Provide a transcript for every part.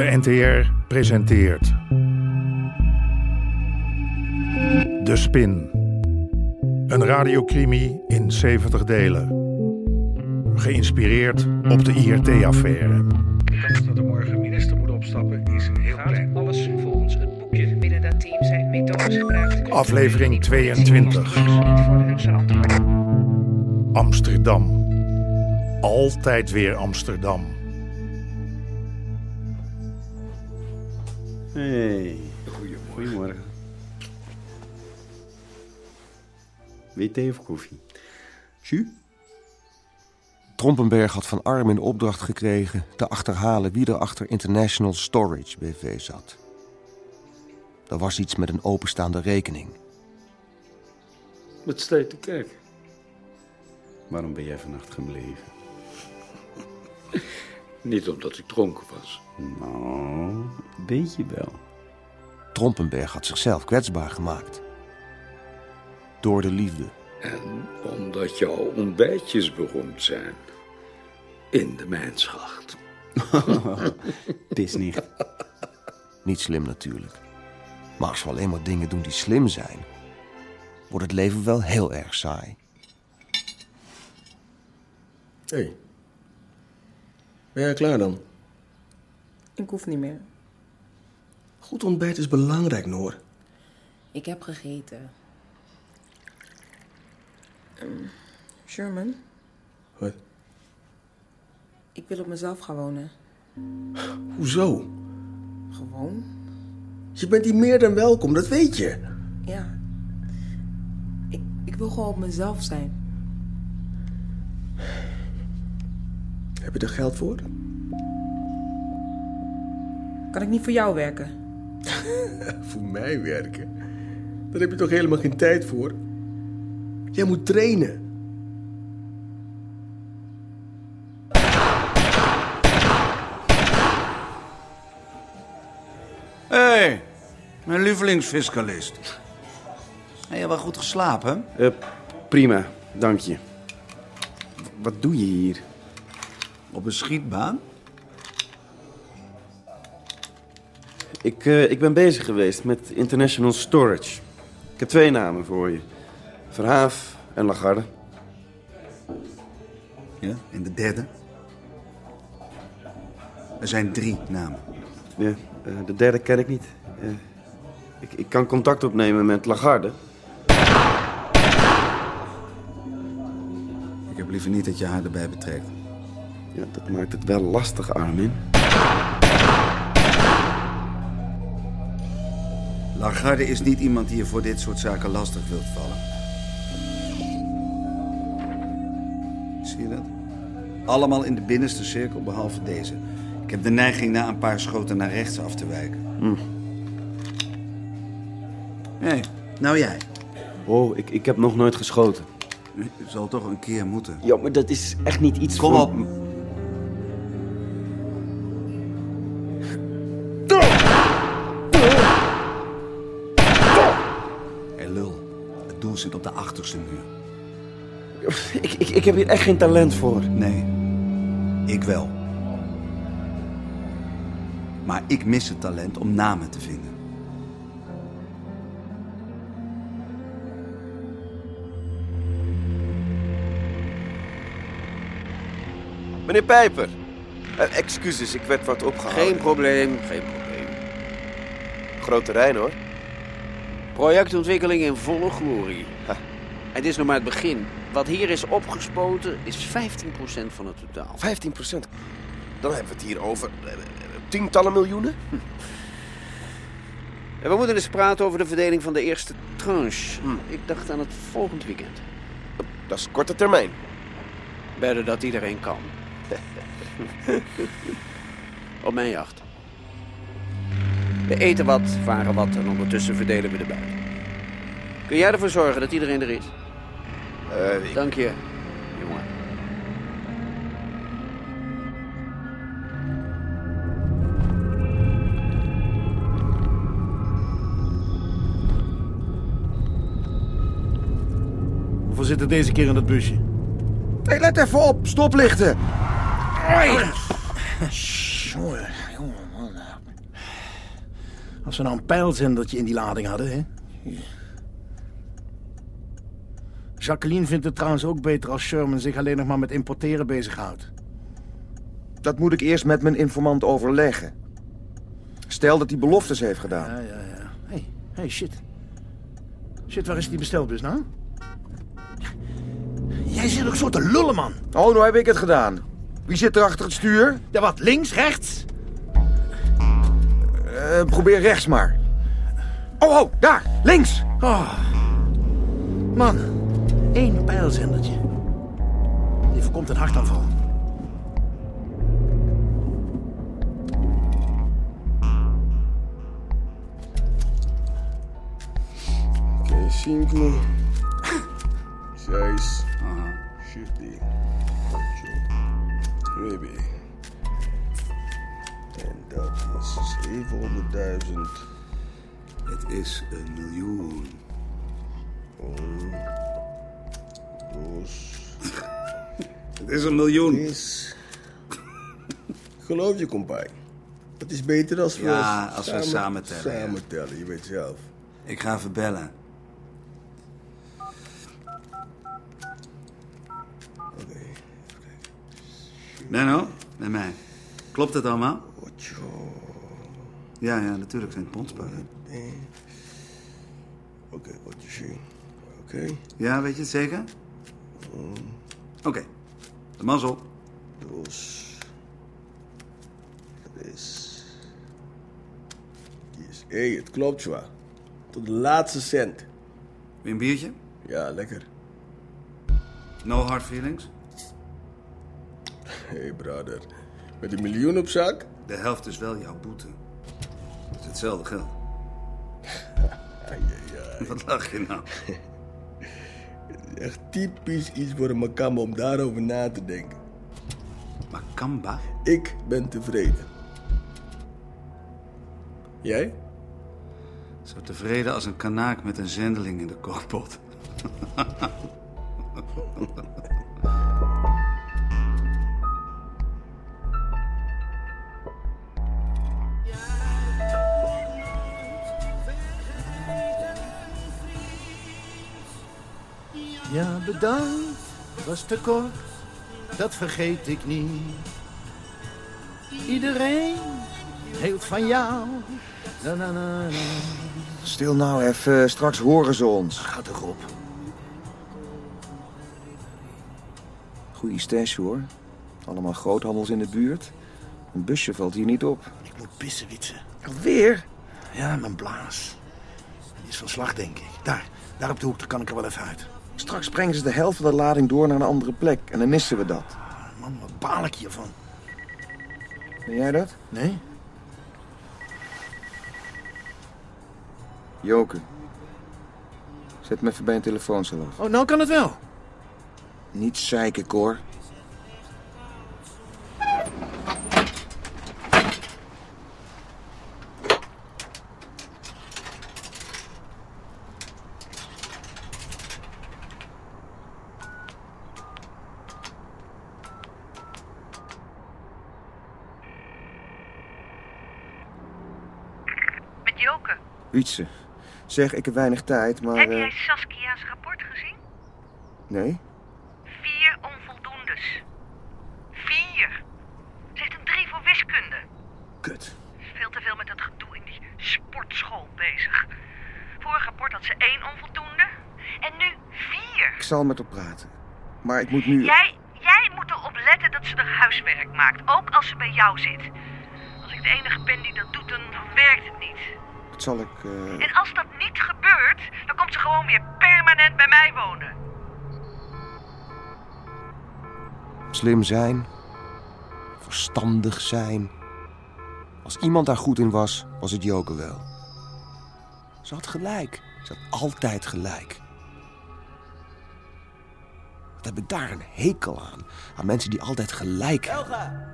De NTR presenteert. De Spin. Een radiocrimi in 70 delen. Geïnspireerd op de IRT-affaire. De kans dat er morgen minister moet opstappen is heel klein. Alles volgens het boekje. Binnen dat team zijn methodes gebruikt. Aflevering Niet 22. voor hun verantwoording. Amsterdam. Altijd weer Amsterdam. Hey. Goedemorgen. Je thee of koffie? Jus? Trompenberg had van Armin de opdracht gekregen te achterhalen wie er achter International Storage BV zat. Er was iets met een openstaande rekening. Wat sta je te kijken? Waarom ben jij vannacht gebleven? Niet omdat ik dronken was. Nou, weet je wel. Trompenberg had zichzelf kwetsbaar gemaakt. Door de liefde. En omdat jouw ontbijtjes beroemd zijn. In de mijnschacht. Het is niet. Niet slim natuurlijk. Maar als we alleen maar dingen doen die slim zijn, wordt het leven wel heel erg saai. Hé. Hey. Ben jij klaar dan? Ik hoef niet meer. Goed ontbijt is belangrijk, Noor. Ik heb gegeten. Ehm, Sherman, Wat? ik wil op mezelf gaan wonen. Hoezo? Gewoon? Je bent hier meer dan welkom, dat weet je. Ja. Ik, ik wil gewoon op mezelf zijn. Heb je er geld voor? Kan ik niet voor jou werken? Voor mij werken? Daar heb je toch helemaal geen tijd voor? Jij moet trainen. Hé, hey, mijn lievelingsfiscalist. Heb je wel goed geslapen? Eh, prima, dank je. Wat doe je hier? Op een schietbaan? Ik, eh, ik ben bezig geweest met International Storage. Ik heb twee namen voor je. Verhaaf en Lagarde. Ja, en de derde? Er zijn drie namen. Ja, eh, de derde ken ik niet. Eh, ik, ik kan contact opnemen met Lagarde. Ik heb liever niet dat je haar erbij betrekt. Ja, dat maakt het wel lastig, Armin. Lagarde is niet iemand die je voor dit soort zaken lastig wilt vallen. Zie je dat? Allemaal in de binnenste cirkel, behalve deze. Ik heb de neiging na een paar schoten naar rechts af te wijken. Hé, nou jij. Oh, ik, ik heb nog nooit geschoten. Je zal toch een keer moeten. Ja, maar dat is echt niet iets Kom voor- op. zit op de achterste muur. Ik, ik, ik heb hier echt geen talent voor. Nee, ik wel. Maar ik mis het talent om namen te vinden. Meneer Pijper. Eh, excuses, ik werd wat opgehouden. Geen probleem, geen probleem. Groot terrein, hoor. Projectontwikkeling in volle glorie. Het is nog maar het begin. Wat hier is opgespoten is 15% van het totaal. 15 procent. Dan hebben we het hier over eh, tientallen miljoenen. En we moeten eens praten over de verdeling van de eerste tranche. Ik dacht aan het volgend weekend. Dat is korte termijn. Beter dat iedereen kan. Op mijn jacht. We eten wat, varen wat en ondertussen verdelen we de buit. Kun jij ervoor zorgen dat iedereen er is? Eh, ik- Dank je, jongen. Hoeveel zitten deze keer in dat busje? Hey, let even op, stoplichten! Jongen, man. Als we nou een pijlzendertje in die lading hadden, hè? Jacqueline vindt het trouwens ook beter als Sherman zich alleen nog maar met importeren bezighoudt. Dat moet ik eerst met mijn informant overleggen. Stel dat hij beloftes heeft gedaan. Ja, ja, ja. Hey, hey, shit. Shit, waar is die bestelbus nou? Jij zit ook zo te lullen, man. Oh, nou heb ik het gedaan. Wie zit er achter het stuur? Ja, wat? Links, rechts? Eh, probeer rechts maar. Oh, oh, daar, links. Oh. Man, één pijlzendertje. Die voorkomt een hartaanval. Oké, cinco. Seis. Siete. Ocho. Nueve. Dat is 700.000. Het is een miljoen. Um, dos. Het is een miljoen. Is... Geloof je, kompai. Het is beter als we... Ja, als we samen tellen. Samen tellen, je weet zelf. Ik ga even bellen. Oké. Benno, met mij. Klopt het allemaal? Ja, ja, natuurlijk zijn het pondspullen. Oké, wat je ziet. Oké. Ja, weet je het zeker? Oké. De mazzel. Tres. Yes. Hé, hey, het klopt, zwaar. Tot de laatste cent. Wil je een biertje? Ja, lekker. No hard feelings? Hé, hey, brother. Met een miljoen op zak? De helft is wel jouw boete. Het is hetzelfde geld. Wat lach je nou? Echt typisch iets voor een makamba om daarover na te denken. Makamba? Ik ben tevreden. Jij? Zo tevreden als een kanaak met een zendeling in de kookpot. bedankt. Was te kort. Dat vergeet ik niet. Iedereen hield van jou. Na, na, na, na. Stil nou even, straks horen ze ons. Ga toch op. Goeie stash hoor. Allemaal groothandels in de buurt. Een busje valt hier niet op. Ik moet pissen, Witse. Alweer? Ja, mijn blaas. Die is van slag, denk ik. Daar, daar op de hoek, daar kan ik er wel even uit. Straks brengen ze de helft van de lading door naar een andere plek. En dan missen we dat. Man, wat baal ik hiervan. Ben jij dat? Nee? Joke. Zet me even bij een telefooncel af. Oh, nou kan het wel. Niet zeiken, Cor. Met Joke. Wietse. Zeg, ik heb weinig tijd, maar... Heb eh, jij Saskia's rapport gezien? Nee? Vier onvoldoendes. Vier. Ze heeft een drie voor wiskunde. Kut. Veel te veel met dat gedoe in die sportschool bezig. Vorig rapport had ze één onvoldoende. En nu vier. Ik zal met haar praten. Maar ik moet nu... Jij, jij moet erop letten dat ze er huiswerk maakt. Ook als ze bij jou zit. Als ik de enige ben die dat doet, dan werkt het. Dat zal ik... eh, En als dat niet gebeurt, dan komt ze gewoon weer permanent bij mij wonen. Slim zijn. Verstandig zijn. Als iemand daar goed in was, was het Joke wel. Ze had gelijk. Ze had altijd gelijk. Wat heb ik daar een hekel aan? Aan mensen die altijd gelijk hebben.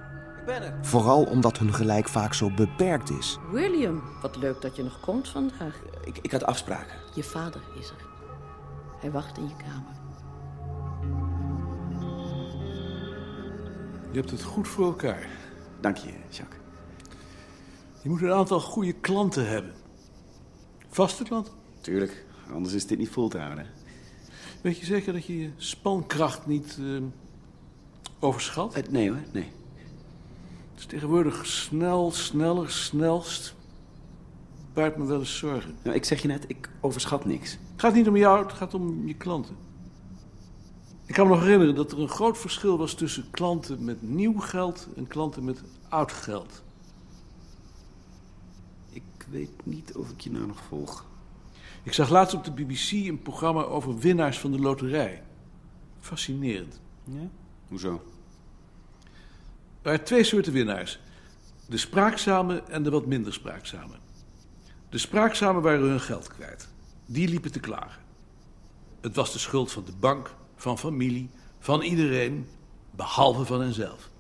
Vooral omdat hun gelijk vaak zo beperkt is. William, wat leuk dat je nog komt vandaag. Ik, ik had afspraken. Je vader is er. Hij wacht in je kamer. Je hebt het goed voor elkaar. Dank je, Jacques. Je moet een aantal goede klanten hebben. Vaste klanten? Tuurlijk, anders is dit niet vol te houden. Weet je zeker dat je je spankracht niet eh, overschat? Eh, nee hoor, nee. Het is tegenwoordig snel, sneller, snelst. Baart me wel eens zorgen. Nou, ik zeg je net, ik overschat niks. Het gaat niet om jou, het gaat om je klanten. Ik kan me nog herinneren dat er een groot verschil was tussen klanten met nieuw geld en klanten met oud geld. Ik weet niet of ik je nou nog volg. Ik zag laatst op de BBC een programma over winnaars van de loterij. Fascinerend. Ja? Hoezo? Er waren twee soorten winnaars. De spraakzame en de wat minder spraakzame. De spraakzame waren hun geld kwijt. Die liepen te klagen. Het was de schuld van de bank, van familie, van iedereen, behalve van henzelf.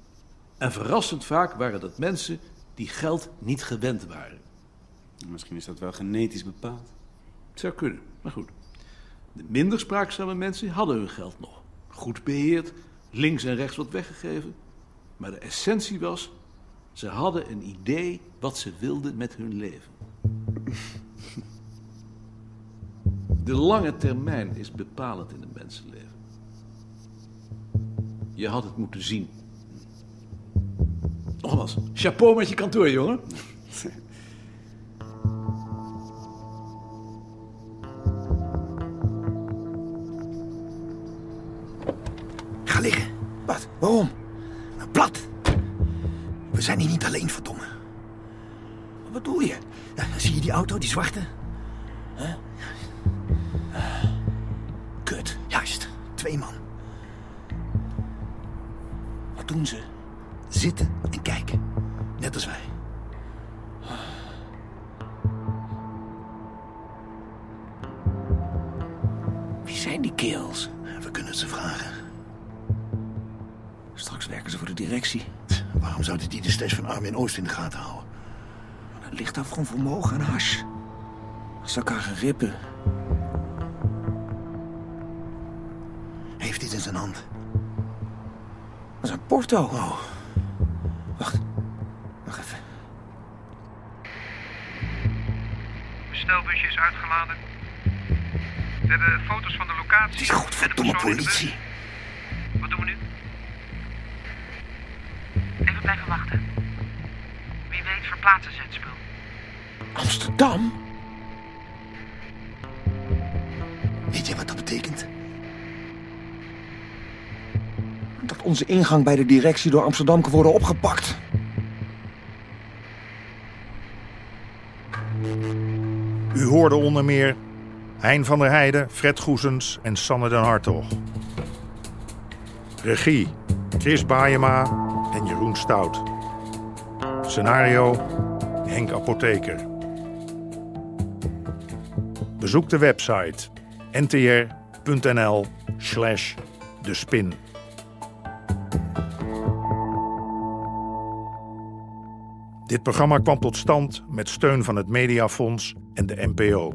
En verrassend vaak waren dat mensen die geld niet gewend waren. Misschien is dat wel genetisch bepaald. Het zou kunnen, maar goed. De minder spraakzame mensen hadden hun geld nog. Goed beheerd, links en rechts wat weggegeven. Maar de essentie was, ze hadden een idee wat ze wilden met hun leven. De lange termijn is bepalend in een mensenleven. Je had het moeten zien. Nogmaals, chapeau met je kantoor, jongen. Ga liggen. Wat? Waarom? Zijn hier niet alleen, verdomme. Wat bedoel je? Zie je die auto, die zwarte? Huh? Kut, juist. Twee man. Wat doen ze? Zitten en kijken. Net als wij. Wie zijn die kerels? We kunnen het ze vragen. Straks werken ze voor de directie. Waarom zouden die de stash van Armin Oost in de gaten houden? Dat ligt daar gewoon vermogen en hash. Als ze elkaar gaan rippen. Heeft dit in zijn hand? Dat is een porto. Oh. Wacht. Wacht even. Bestelbusje is uitgeladen. We hebben foto's van de locatie. Die godverdomme politie. Wie weet verplaatsen ze het spul. Amsterdam? Weet je wat dat betekent? Dat onze ingang bij de directie door Amsterdam kan worden opgepakt. U hoorde onder meer Hein van der Heijden, Fred Goesens en Sanne den Hartog. Regie Chris Baayema en Jeroen Stout. Scenario Henk Apotheker. Bezoek de website ntr.nl slash de spin. Dit programma kwam tot stand met steun van het Mediafonds en de NPO.